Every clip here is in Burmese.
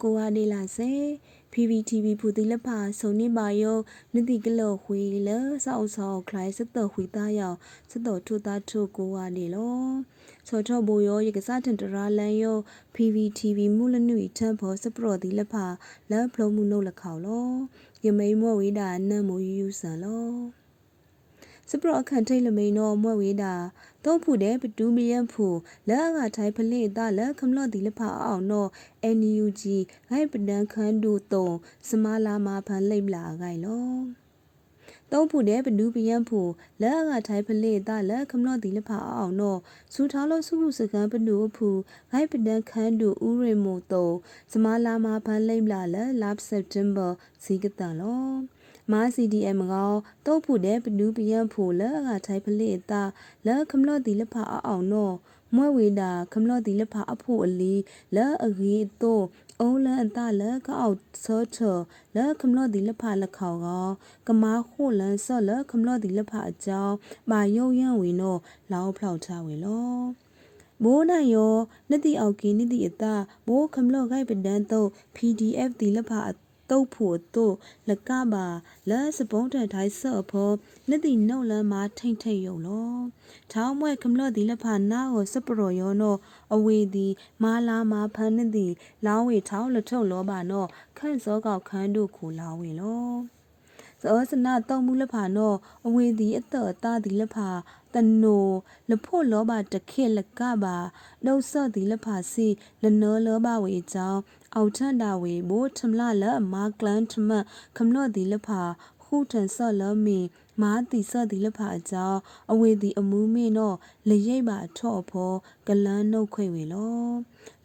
ထိုကိုဟာနေလာစေ PPTV ဖူတိလဖာဆုံနေပါယောနတိကလောခွေလစောက်ဆောက်ခလိုက်စတခွေသားယောစတထုသားထုကိုဟာနေလောစောထောဘူယောရကစားတန်တရာလန်ယော PPTV မူလနွေထံဖောစပရောတိလဖာလက်ဖလုံးမှုနှုတ်လခေါလောယမိန်မောဝေးတာနတ်မူယူယူဆန်လော စပရအခန့်ထိတ်လမိန်တော့မွဲ့ဝေးတာတော့ဖူတဲ့ပတူးမယန်ဖူလက်အကထိုင်ဖလိတာလက်ခမလော့ဒီလဖာအောင်တော့ NUG ဂိုက်ပဒန်ခန်းဒူတုံစမလာမာဖန်လိမ့်လာဂိုင်လောတော့ဖူတဲ့ပတူးပယန်ဖူလက်အကထိုင်ဖလိတာလက်ခမလော့ဒီလဖာအောင်တော့စူထားလို့စုခုစကန်ပနူဖူဂိုက်ပဒန်ခန်းဒူဥရမိုတုံစမလာမာဖန်လိမ့်လာလက် last September စီကတန်လော မာ CDM ကောတုတ်ဖူတဲ့ပနူးပယံဖူလအကထိုင်ဖလေတာလခမလော့ဒီလဖာအောင်နော်မွဲဝေတာခမလော့ဒီလဖာအဖို့အလီလအဂီတော့အုံးလန်အတလကောက်ဆောချောလခမလော့ဒီလဖာလခေါကောကမာခိုလန်ဆော့လခမလော့ဒီလဖာအကြောင်းမာယုံရန်ဝေနော်လောင်းဖောက်ချဝေလောဘိုးနိုင်ယောနတိအောက်ကင်းနတိအတဘိုးခမလော့ဂိုက်ပဒန်တော့ PDF ဒီလဖာ တုတ်ဖို့တို့လကပါလဲစပုံးထထိုင်ဆော့ဖို့နှစ်တိနှုတ်လမ်းမှာထိမ့်ထိတ်ယုံလောထောင်းမွဲကမလော့ဒီလဖာနာကိုစပရောယောနောအဝေဒီမာလာမာဖန်နှစ်တိလောင်းဝေထောင်းလထုံလောပါနောခန့်စောကောက်ခန်းတို့ကိုလောင်းဝေလောဇောစနာတုံမှုလဖာနောအဝေဒီအတအတာဒီလဖာတနိုလဖို့လောဘတခေလကပါနှုတ်ဆော့ဒီလဖာစီလနောလောဘဝေကြောင်း အောက်ထန်တာဝေဘိုးထမလလမာကလန်ထမခမလော့ဒီလဖာခုထန်ဆော့လမီမာတီဆော့ဒီလဖာအကြောင်းအဝေဒီအမူးမင်းတော့လရိပ်ပါအထော့ဖောကလန်းနှုတ်ခွေဝေလော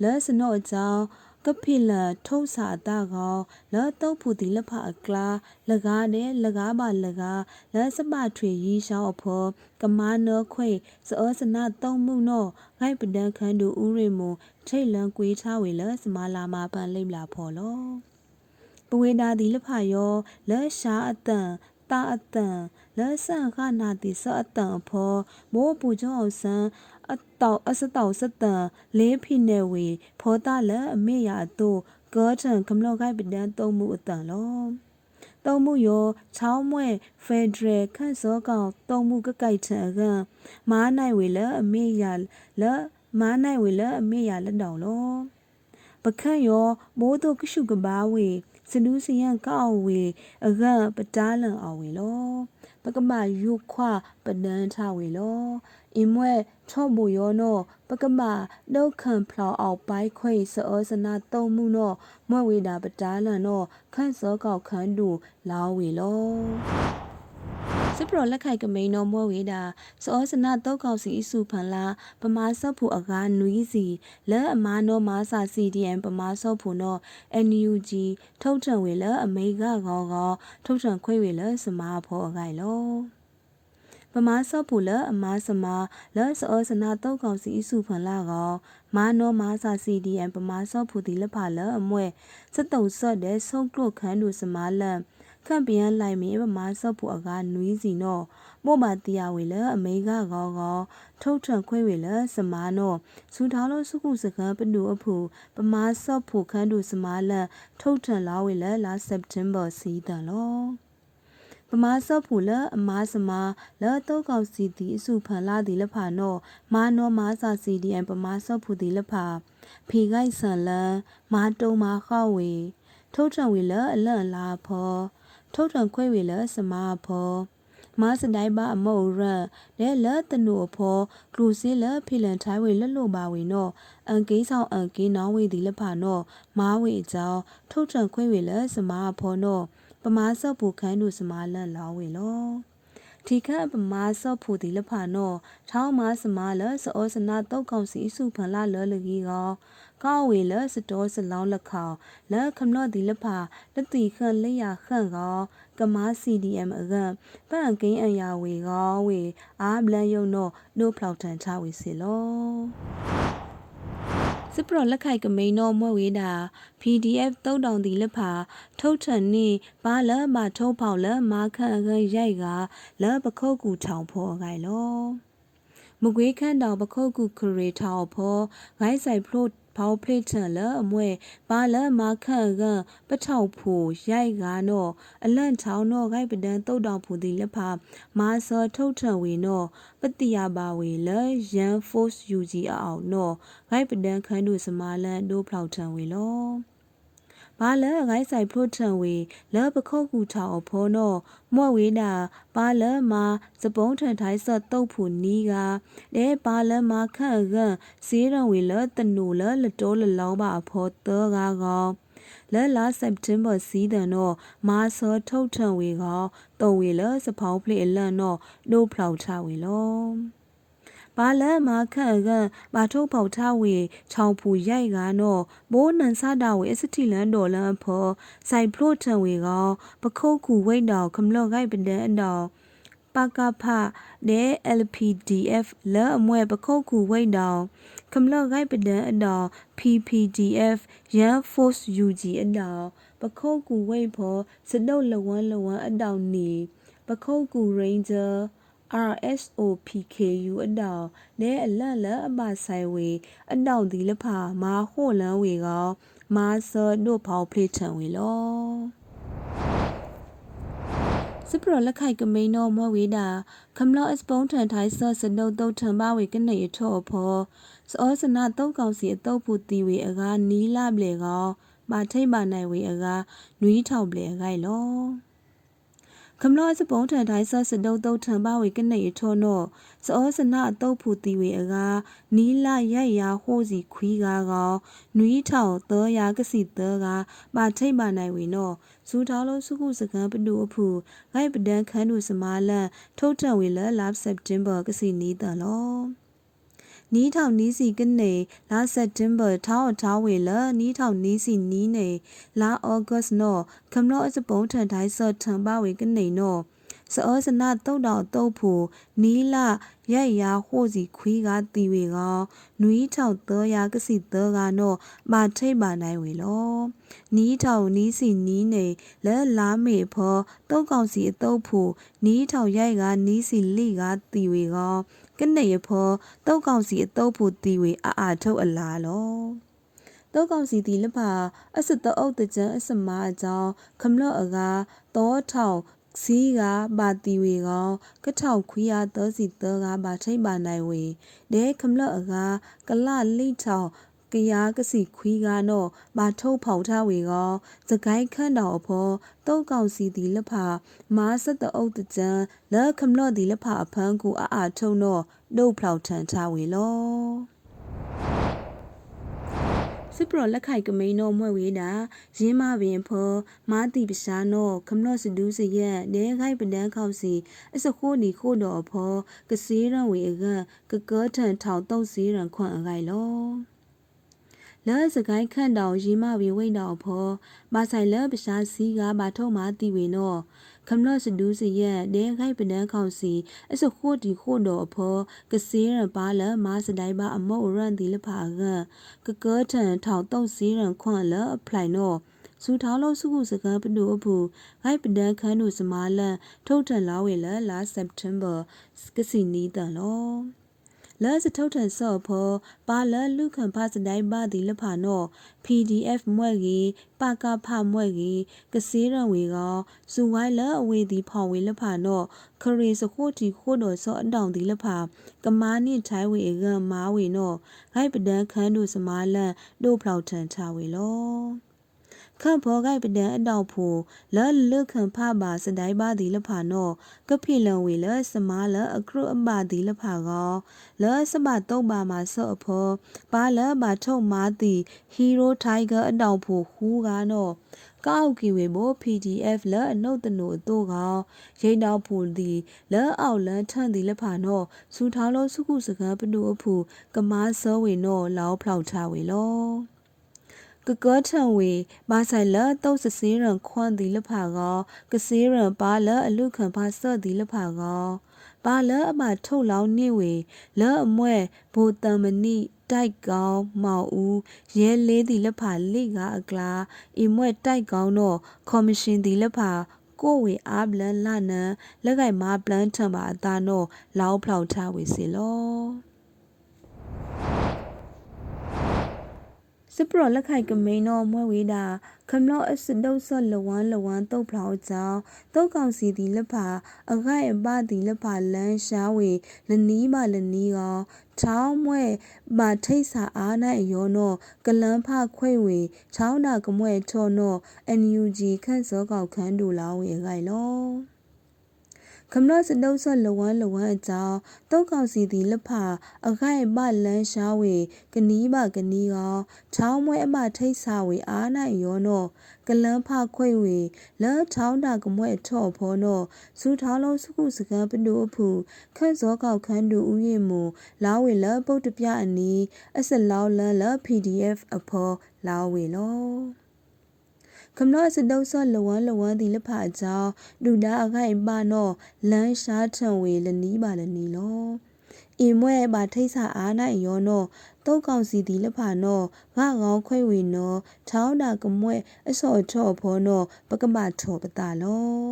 လဲစနော့အကြောင်း ကဖိလထုံးစာတာကောလောတုတ်ဖူတီလဖအကလာလကားတဲ့လကားပါလကားလက်စပထွေရီရှောင်းအဖောကမာနောခွေစောစနာတုံမှုနောဂိုက်ပဒန်ခန်းတူဥရိမုံထိတ်လန်ကွေးထားဝေလစမလာမာပန်လိမ့်လာဖော်လောပဝေဒါဒီလဖယောလက်ရှာအတန်တာအတန်လက်ဆန်ခနာတိစအတန်ဖောမိုးပူကျောင်းအောင်ဆန်း အတောက်အစတောက်စတန်လေးဖိနေဝေဖောတာလက်အမေရတို့ကောထန်ကမလော့ကိုက်ပဒန်တုံးမှုအတန်လောတုံးမှုရောချောင်းမွဲဖက်ဒရယ်ခန့်စောကောင်တုံးမှုကကိုက်ထန်ကမားနိုင်ဝေလအမေရလမားနိုင်ဝေလအမေရလက်တောင်လောပခန့်ရောမိုးတို့ကရှုကဘာဝေစနူးစယံကောက်ဝေအကပတားလန်အောင်ဝေလော ပကမယုခွပဒန်းထဝေလောအင်မွဲထော့ဘူယောနောပကမဒုတ်ခံဖလောက်ပိုက်ခွေစောစနာတုံမှုနောမွဲ့ဝေတာပတားလန်နောခန့်စောကောက်ခန်းတူလောင်းဝေလော စစ်ပရလက်ခိုက်ကမိန်တော်မွဲဝေတာစောစနာတောက်ကောက်စီအစုဖန်လာပမာဆော့ဖူအကားနွီးစီလဲအမာနောမာစာ CDM ပမာဆော့ဖူနော NUG ထုတ်ထံဝေလအမေကကောကောထုတ်ထံခွေဝေလစမာဖောအကိုင်လောပမာဆော့ဖူလအမာစမာလဲစောစနာတောက်ကောက်စီအစုဖန်လာကောမာနောမာစာ CDM ပမာဆော့ဖူဒီလဖလအမွဲစတုံဆော့တဲ့ဆုံးကလုတ်ခန်းတူစမာလန် ခန့်ပြန်လိုက်မီပမာဆော့ဖူအကားနွီးစီနောပို့မာတီယာဝေလအမေကကောကောထုတ်ထံခွေဝေလစမာနောစူထားလို့စုခုစကပနူအဖူပမာဆော့ဖူခန်းတူစမာလန်ထုတ်ထံလာဝေလလာစက်တင်ဘာစီတန်လောပမာဆော့ဖူလအမားစမာလတောက်ကောက်စီတီအစုဖန်လာဒီလဖာနောမာနောမာစာစီဒီအန်ပမာဆော့ဖူဒီလဖာဖီဂိုက်ဆန်လန်မာတုံမာခောက်ဝေထုတ်ထံဝေလအလန့်လာဖော ထုတ်ထံခွဲဝေလစမာဖောမာစတိုင်ဘာအမောရလဲလတနုဖောကလူစီလဖိလန်ထိုင်ဝေလလို့ပါဝေနောအန်ကိဆောင်အန်ကိနောင်းဝေဒီလဖာနောမာဝေအကြောင်းထုတ်ထံခွဲဝေလစမာဖောနောပမာဆော့ပူခန်းတို့စမာလန်လောင်းဝေလောဒီကပမာဆော့ဖူဒီလဖာနောထောင်းမစမာလစောစနာတောက်ကောင်စီစုဖန်လာလောလကြီးကောကောဝေလစတော်စလောင်းလက်ခေါလက်ခမလော့ဒီလဖာလက်တီခန့်လက်ရခန့်ကောကမာ CDM အကပန့်ကိန်းအရာဝေကောဝေအာဘလန်ယုံနောနို့ဖလောက်ထန်ချဝေစီလောစစ်ပရလက်ခိုက်ကမိန်တော့မွဲ့ဝေးတာ PDF တုံးတောင်တီလက်ဖာထုတ်ထန်နေဘာလမထုံးဖောက်လမာခန့်ခန့်ရိုက်ကလပခုတ်ကူထောင်ဖော်ခိုင်လောမကွေးခန့်တောင်ပခုတ်ကူခရေထောင်ဖော်ဂိုင်းဆိုင်ဖလို့ ဘောက်ဖလိထန်လအမွဲပါလမာခန့်ကပထောက်ဖို့ရိုက်ကားနော့အလန့်ချောင်းနော့ဂိုက်ပဒန်တုတ်တောင်ဖူတီလက်ဖာမာဆောထုတ်ထန်ဝေနော့ပတိယပါဝေလရန်ဖို့စ်ယူဂျီအောင်နော့ဂိုက်ပဒန်ခန်းတို့စမာလန်တို့ဖောက်ထန်ဝေလော ဘာလဂိုင်းဆိုင်ဖလို့ထံဝေလောပခုတ်ကူထောင်ဖောနောမော့ဝေတာဘာလမာစပုံးထန်ထိုင်းဆော့တုတ်ဖူနီးကတဲဘာလမာခန့်ကစေးရံဝေလတနူလလတော်လလောင်းပါဖောတောကကောလဲလာစက်တင်ဘာစီးတဲ့တော့မာဆောထုတ်ထံဝေကောတော်ဝေလစဖောင်းဖလေအလန့်တော့ဒိုးဖောက်ချဝေလော ဘာလန်မာခန့်ကဘာထုတ်ပေါထဝေချောင်ဖူရိုက်ကနောမိုးနန်စတာဝေအစတိလန်ဒေါ်လန်ဖောဆိုင်ဖလို့ထံဝေကောပခုတ်ကူဝိတ်တော်ခမလော့ဂိုက်ပဒန်တော်ပကဖတဲ့ LPDF လဲအမွဲပခုတ်ကူဝိတ်တော်ခမလော့ဂိုက်ပဒန်အတော် PPDF Yan Force UG အတော်ပခုတ်ကူဝိတ်ဖောစတုတ်လဝန်းလဝန်းအတော်နီပခုတ်ကူ Ranger RSOPKU အတောင်နဲ အလန့်လအပဆိုင်ဝေ အတောင်ဒီလဖာမာဟိုလန်ဝေကောမာဆာတို့ဖောက်ဖလေထံဝေလောစပရလက်ခိုက်ကမိန်တော်မောဝေတာခမလော့အစပုံးထန်ထိုင်းဆော့စနုတ်တုတ်ထံပါဝေကနေရထော့ဖောစောစနာတုတ်ကောင်စီအတုတ်ပူတီဝေအကားနီးလာပလေကောပါထိတ်ပါနိုင်ဝေအကားနွီးထောက်ပလေအကိုင်လောခ မလောစပုံးထန်တိုင်းဆစဒုတ်တုတ်ထံပါဝေကနေထောနောစောစနာအတုတ်ဖူတီဝေအကားနီလာရိုက်ရာဟိုးစီခွီးကားကောနွီးထောင်သောရာကစီသောကပါထိတ်ပါနိုင်ဝေနောဇူထောင်းလုံးစုခုစကန်ပတူအဖူဂိုက်ပဒန်ခန်းတို့စမာလန်ထုတ်ထံဝေလလပ်စက်တင်ဘာကစီနီးတလော နီးထောင်နီးစီကနေလာစက်တင်ဘာထောင်းထောင်းဝေလနီးထောင်နီးစီနီးနေလာဩဂတ်နောခမလောအစပုံးထန်တိုင်းဆော့ထံပါဝေကနေနောစောစနာတုတ်တော်တုတ်ဖို့နီလာရိုက်ရာဟိုစီခွေးကတီဝေကနွီးထောက်သောရာကစီသောကနောမာထိတ်ပါနိုင်ဝေလောနီးထောက်နီးစီနီးနေလဲလာမေဖောတုတ်ကောင်စီအတုတ်ဖို့နီးထောက်ရိုက်ကနီးစီလိကတီဝေက ကနေရဖောတုတ်ကောင်စီအတုတ်ဖို့တီဝေအာအာထုတ်အလားလောတောကောင်စီတီလပါအစတအုပ်တကြံအစမအကြောင်းခမလော့အကာတောထောင်စီကပါတီဝေကောကထောက်ခွေးရသောစီသောကပါထိတ်ပါနိုင်ဝေဒဲခမလအကာကလလိထောင် ကရာကစီခွီးကနော့မာထုတ်ဖောက်ထားဝေကောစကိုင်းခန့်တော်အဖောတုတ်ကောင်စီဒီလဖာမာဆက်တအုပ်တကြံလက်ခမလော့ဒီလဖာအဖန်းကိုအာအာထုံနော့ဒုတ်ဖောက်ထန်ထားဝေလောစစ်ပရလက်ခိုက်ကမိန်နောမွဲ့ဝေးတာရင်းမပင်ဖောမာတိပရှာနောခမနော့စဒူးစရက်နဲခိုက်ပဒန်းခောက်စီအစခိုးနီခိုးတော်ဖောကစေးရန်ဝေအကကကောထန်ထောင်တုတ်စီရန်ခွန့်အကိုင်လော လဲစကိုင်းခန့်တောင်ရီမဝေဝိတ်တော်ဖောမဆိုင်လဲပရှာစီကဘာထုံမာတီဝေနောခမလော့စဒူးစီရဲ့ဒဲခိုက်ပဒန်းခေါစီအစခိုတီခိုတော်အဖောကစေးရပါလမာစတိုင်ပါအမောရန်ဒီလဖာကကကောထန်ထောက်တုတ်စီရန်ခွန်လအဖလိုက်နောစူထောင်းလို့စုခုစကပနုအဖူဂိုက်ပဒန်ခန်းတို့စမာလန်ထုတ်ထန်လာဝေလလာစက်တင်ဘာကစီနီတန်လော လဲစထုတ်ထန်ဆော့ဖောပါလလူခံဖစတိုင်ပါဒီလဖာနော့ PDF မွဲ့ကြီးပါကဖမွဲ့ကြီးကစေးရံဝေကောစူဝိုင်းလအဝေဒီဖောင်ဝေလဖာနော့ခရီစခိုတီခိုတော်ဆော့အတောင်ဒီလဖာကမာနိထိုင်ဝေကမာဝေနော့ဂိုက်ပဒန်ခန်းတို့စမာလန်တို့ဖောက်ထန်ချဝေလော ခန့်ဘောဂိုက်ပဒံအတောက်ဖို့လဲလုခန့်ဖပါစတိုင်ပါဒီလဖာနောကဖိလံဝေလဲစမားလဲအခရုအပဒီလဖာကောလဲစမတုံးပါမှာဆော့အဖောပါလဲပါထုံမာတီဟီရိုထိုင်ဂါအတောက်ဖို့ဟူးကနောကောက်ကီဝေမို PDF လဲအနုတ်တနုအတိုးကောင်ရိတ်တော့ဖူဒီလဲအောက်လန်းထန့်ဒီလက်ဖာနောစူထောင်းလုံးစုခုစကားပနုအဖူကမားစောဝေနောလောင်းဖောက်ချဝေလော ကကောထံဝေဘာဆိုင်လတုတ်စစေးရန်ခွန်ဒီလဖာကောကစေးရန်ပါလအလုခံဖာဆော့ဒီလဖာကောပါလအမထုတ်လောင်းနေဝေလောအမွဲဘူတမနိတိုက်ကောင်းမောင်ဦးရဲလေးဒီလဖာလိကအကလာအီမွဲတိုက်ကောင်းတော့ကော်မရှင်ဒီလဖာကိုဝေအားပလန်လနန်လက်ကိုင်မာပလန်ထံပါအသားတော့လောင်းဖောက်ထားဝေစီလော စပရလက်ခိုက်ကမိန်တော့မွဲဝေးတာခမလော့အစဒုတ်ဆော့လဝမ်းလဝမ်းတုတ်ဖလောက်ကြောင်းတုတ်ကောင်စီတီလက်ဖာအခိုက်အပတီလက်ဖာလန်းရှားဝေလနီးမလနီးကောချောင်းမွဲမာထိတ်စာအားနိုင်ရောနော့ကလန်းဖခွေဝေချောင်းတာကမွဲထော်နော့ NUG ခန့်စောကောက်ခန်းတူလာဝေခိုင်လော ခမနစတုံးဆလဝမ်းလဝမ်းအကြောင်းတုတ်ကောင်စီသည်လဖအခိုင်ပလန်းရှားဝေကနီးပါကနီးကောချောင်းမွဲအမထိတ်ဆာဝေအားနိုင်ရောနော့ကလန်းဖခွေဝေလောချောင်းတာကမွဲထော့ဖောနော့စူထောင်းလုံးစုခုစကံပနုအဖူခန့်စောကောက်ခန်းတူဥယျမူလာဝေလပုတ်တပြအနီးအစလောလန်လ PDF အဖော်လာဝေလော ကမ္လောစတုဆောလဝလဝဒီလဖအကြောင်းဒူဒါအခိုင်ပါနောလန်းရှားထံဝေလနီးပါလနီလောအီမွဲပါထိတ်ဆာအားနိုင်ရောနောတုတ်ကောင်စီဒီလဖာနောငါကောင်းခွေဝေနောချောင်းတာကမွဲအစောချော့ဖောနောပကမထောပတာလော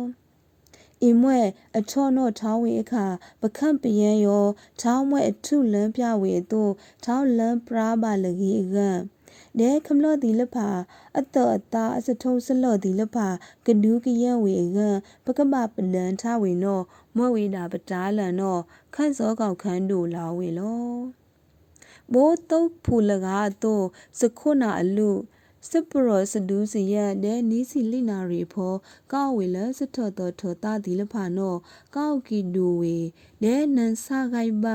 အင်မွဲအချောနောထောင်းဝေအခါပခန့်ပယံယောထောင်းမွဲအထုလန်းပြဝေတို့ထောင်းလန်းပရာပါလကြီးအကံ ဒဲခမလော့ဒီလဖာအတောအတာအစထုံးစလော့ဒီလဖာကဒူးကယံဝေကပကမပလန်ထဝေနောမွဲဝေတာပတားလန်နောခန့်စောကောက်ခန်းတို့လာဝေလောဘိုးတုတ်ဖူလကားတို့စခုနာအလူစပရောစဒူးစီရတဲ့နီးစီလိနာရီဖောကောက်ဝေလစထော့တော်ထောတာဒီလဖာနောကောက်ကီဒူဝေတဲ့နန်ဆာဂိုင်ဘ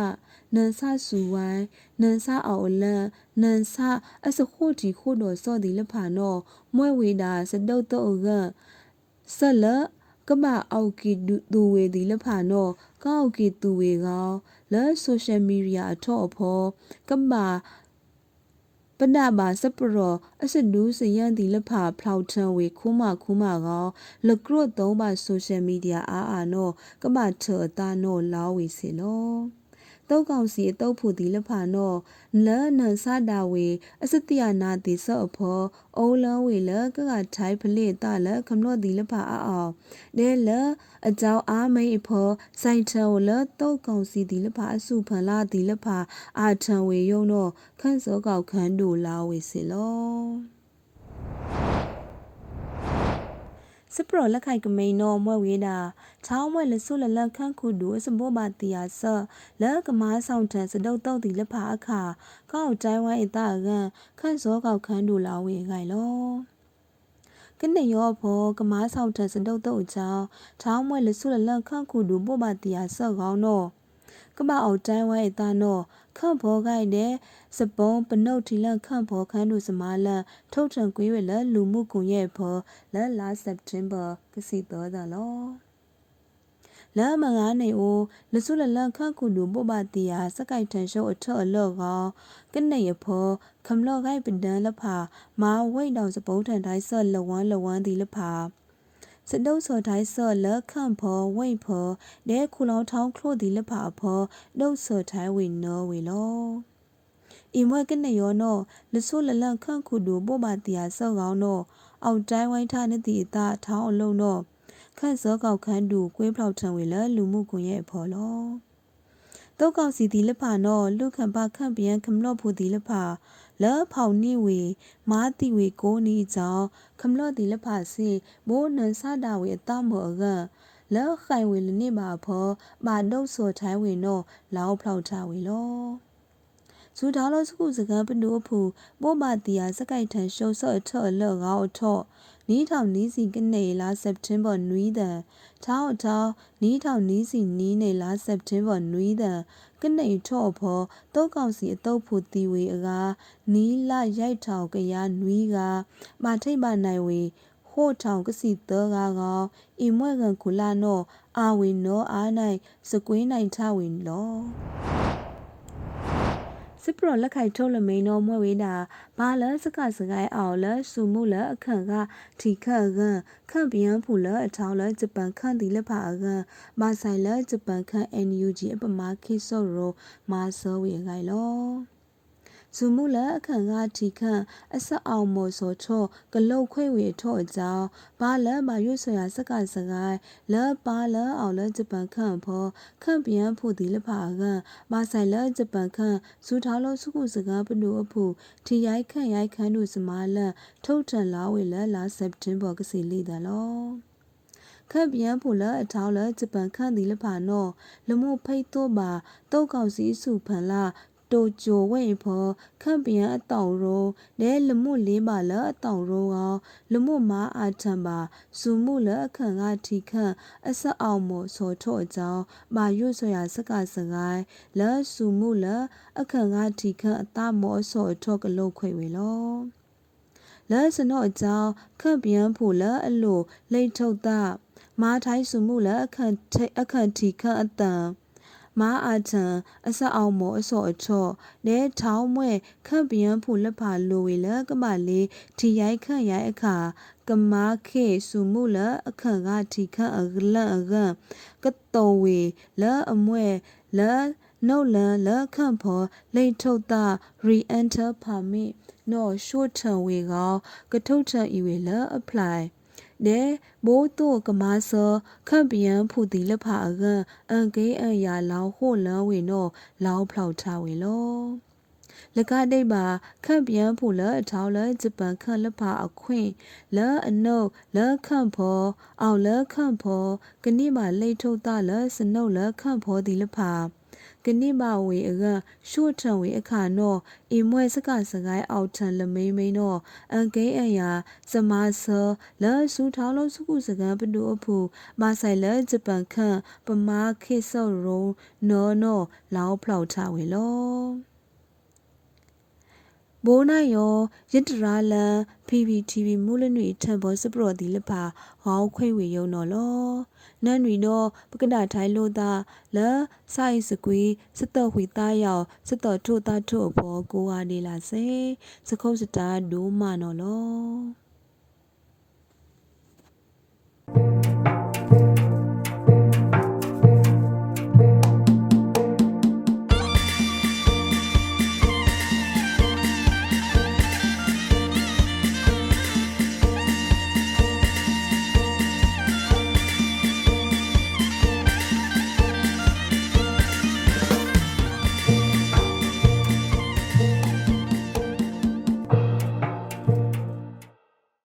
နန်ဆာဆူဝိုင်းနန်ဆာအော်လန်နန်ဆာအစခိုတီခိုတော်စော့ဒီလဖာနောမွဲဝေတာစတုတ်တော့ကဆလကမအောက်ကီဒူဝေဒီလဖာနောကောက်ကီတူဝေကောလဲဆိုရှယ်မီဒီယာအထော့အဖောကမပဒဘာစပရောအစဒူးစယန်ဒီလဖာဖလောက်ထံဝေခိုးမခိုးမကောလကရော့သုံးပါဆိုရှယ်မီဒီယာအားအာနောကမထောတာနောလောဝေစီလော တုတ်ကောင်စီအတုတ်ဖူဒီလဖာနောလဲနန်စတာဝေအစတိယနာတိဆော့အဖောအိုးလဝေလကကထိုင်ဖလေတလခမလို့ဒီလဖာအောင်ဒဲလအကြောင်းအားမိအဖောစိုက်ထဝလတုတ်ကောင်စီဒီလဖာအစုဖန်လာဒီလဖာအာထံဝေယုံတော့ခန့်စောကောက်ခန်းတို့လာဝေစီလော စပရလက်ခိုက်ကမိန်နောမွဲဝေးတာချောင်းမွဲလဆုလလခန့်ခုဒူစဘောပါတီယာဆလကမားဆောင်ထန်စတုတ်တုတ်တီလဖာအခါကောက်တိုင်းဝိုင်းအတကန်ခန့်စောကောက်ခန်းဒူလာဝေခိုင်လောကနေရောဘောကမားဆောင်ထန်စတုတ်တုတ်ချောင်းချောင်းမွဲလဆုလလခန့်ခုဒူဘောပါတီယာဆကောင်းနောကမအောက်တိုင်းဝိုင်းအတနော ခန့်ဘောကိုက်တဲ့စပုံးပနုတ်ထီလန့်ခန့်ဘောခန်းတို့စမာလန်ထုတ်ထံကွေးရလလူမှုကွန်ရက်ဘောလလာစက်တင်ဘာကစီတော်ဒါလောလမငါနေအိုလဆုလလန်ခန့်ခုလူပုပတိယာစကိုက်ထန်ရှုပ်အထော့အလော့ကောကနေရဖောခမလော့ကိုက်ပဒန်လဖာမာဝိတ်တောင်စပုတ်ထန်တိုင်းဆော့လဝမ်းလဝမ်းဒီလဖာ စတုပ်စောတိုင်းဆော့လခန့်ဖောဝိတ်ဖောဒဲခုလောင်းထောင်းခလို့ဒီလဖာဖောဒုတ်စောတိုင်းဝေနောဝေလောအီမွဲကနေရောနောလဆိုးလလန့်ခန့်ခုဒူပို့ပါတီယာဆော့ကောင်းနောအောက်တိုင်းဝိုင်းထားနေသည့်အသားထောင်းအလုံးနောခန့်စောကောက်ခန်းတူကွေးဖောက်ထံဝေလလူမှုကွန်ရက်ဖော်လော တုတ်ကောက်စီဒီလဖာနောလူခန့်ပါခန့်ပြန်ခမလော့ဖူဒီလဖာလောဖောင်နိဝေမာတိဝေကိုနီကြောင့်ခမလော့ဒီလဖာစီမိုးနန်ဆာတာဝေအတမောအကလောခိုင်ဝေလနိမာဖောမာဒုတ်ဆောထိုင်းဝေနောလောဖောက်ထဝေလောဇူဒါလောစကုစကန်ပနုဖူပိုမာတီယာစကိုက်ထန်ရှုံဆော့အထော့လော့ကောက်အထော့ နီးထောင်နီးစီကနေလာစက်တင်ဘာနွီးဒန်ထောင်းထောင်းနီးထောင်နီးစီနီးနေလာစက်တင်ဘာနွီးဒန်ကနေထော့ဖောတုတ်ကောင်စီအတုတ်ဖူတီဝေအကားနီးလာရိုက်ထောင်ကရနွီးကမာထိတ်ပါနိုင်ဝေဟိုထောင်ကစီသောကားကောအီမွဲကန်ကူလာနောအာဝေနောအားနိုင်စကွေးနိုင်ထဝေလော စစ်ပရလက်ခိုက်ထုတ်လမိန်တော်မွဲဝေးတာဘာလစကစကိုင်းအောင်လစုမှုလအခန့်ကထီခတ်ကန်ခန့်ပြန်ဖူလအထောင်းလဂျပန်ခန့်တီလက်ဖာကန်မဆိုင်လဂျပန်ခန့် NUG အပမာခိဆော့ရိုမာဆောဝေခိုင်လော ဇူမှုလအခန့်ကတီခန့်အဆက်အောင်မောစောချောကလုတ်ခွေဝေထော့အကြောင်းဘာလဘာရွဆွရာစကစကိုင်းလပါလအောင်လဂျပန်ခန့်ဖောခန့်ပြန်ဖို့ဒီလဖာကမဆိုင်လဂျပန်ခန့်ဇူထောင်းလို့စုခုစကားပနုအဖို့ထီရိုက်ခန့်ရိုက်ခန့်တို့စမာလထုတ်ထန်လာဝေလလာစက်တင်ဘာကစီလီတယ်လောခက်ပြန်ဖူလအထောင်းလဂျပန်ခန့်ဒီလဖာနော်လမို့ဖိတ်တော့ပါတောက်ကောက်စီစုဖန်လာ တိုဂျိုဝဲဖောခန့်ပြန်အတောင်ရောနဲလမှုလေးပါလအတောင်ရောကောလမှုမာအာထံပါဇူမှုလအခန့်ကထီခန့်အဆက်အောင်မို့ဆိုထော့အကြောင်းမာရွတ်ဆိုရစကစကိုင်းလဇူမှုလအခန့်ကထီခန့်အသားမောဆိုထော့ကလုတ်ခွေဝေလောလဲစနော့အကြောင်းခန့်ပြန်ဖို့လဲအလိုလိတ်ထုတ်တာမာထိုင်းစုမှုလဲအခန့်အခန့်တီခန့်အတန် မာအာထံအဆက်အောင်မောအစောအချော့နဲထောင်းမွဲခန့်ပြန်ဖို့လက်ဖာလိုဝေလဲကမလေးထီရိုက်ခန့်ရိုက်အခါကမာခေစုမှုလအခန့်ကထီခန့်အလန့်အကန့်ကတော်ဝေလအမွဲလနှုတ်လန်လခန့်ဖော်လိတ်ထုတ်တာ re-enter permit နော် short term ဝေကောကထုတ်ထဤဝေလ apply နဲမိုးတို့ကမားစောခန့်ပြန်ဖူတီလက်ဖာအကအန်ကေးအန်ယာလောင်ဟိုလန်ဝေနော်လောင်ဖောက်ထားဝေလောလကဒိတ်ပါခန့်ပြန်ဖူလအထောင်းလဂျပန်ခန့်လက်ဖာအခွင့်လအနုတ်လခန့်ဖောအောင်လခန့်ဖောကနိမာလိတ်ထုတ်တာလစနုတ်လခန့်ဖောဒီလက်ဖာ ကနိမဝေအကရှုထံဝေအခါနောအီမွဲစကစကိုင်းအောက်ထံလမိန်မိန်နောအန်ကိအယာစမဆလာဆူထောင်းလုံးစုခုစကန်ပနုအဖူမဆိုင်လဂျပန်ခန့်ပမာခေဆော့ရုံနောနောလောင်းဖလောက်ထဝေလော ဘိုးနိုင်ယောရစ်တရာလန် PPTV မူလနွေထံဘောစပရော်ဒီလပါဟောင်းခွေဝေယုံနော်လောနန်ရီနောပကဒထိုင်လို့သာလဆိုင်စကွေစတော့ဝီသားရောက်စတော့ထို့သားထို့ဘောကိုဝါနေလာစေစခုတ်စတာဒိုးမနော်လော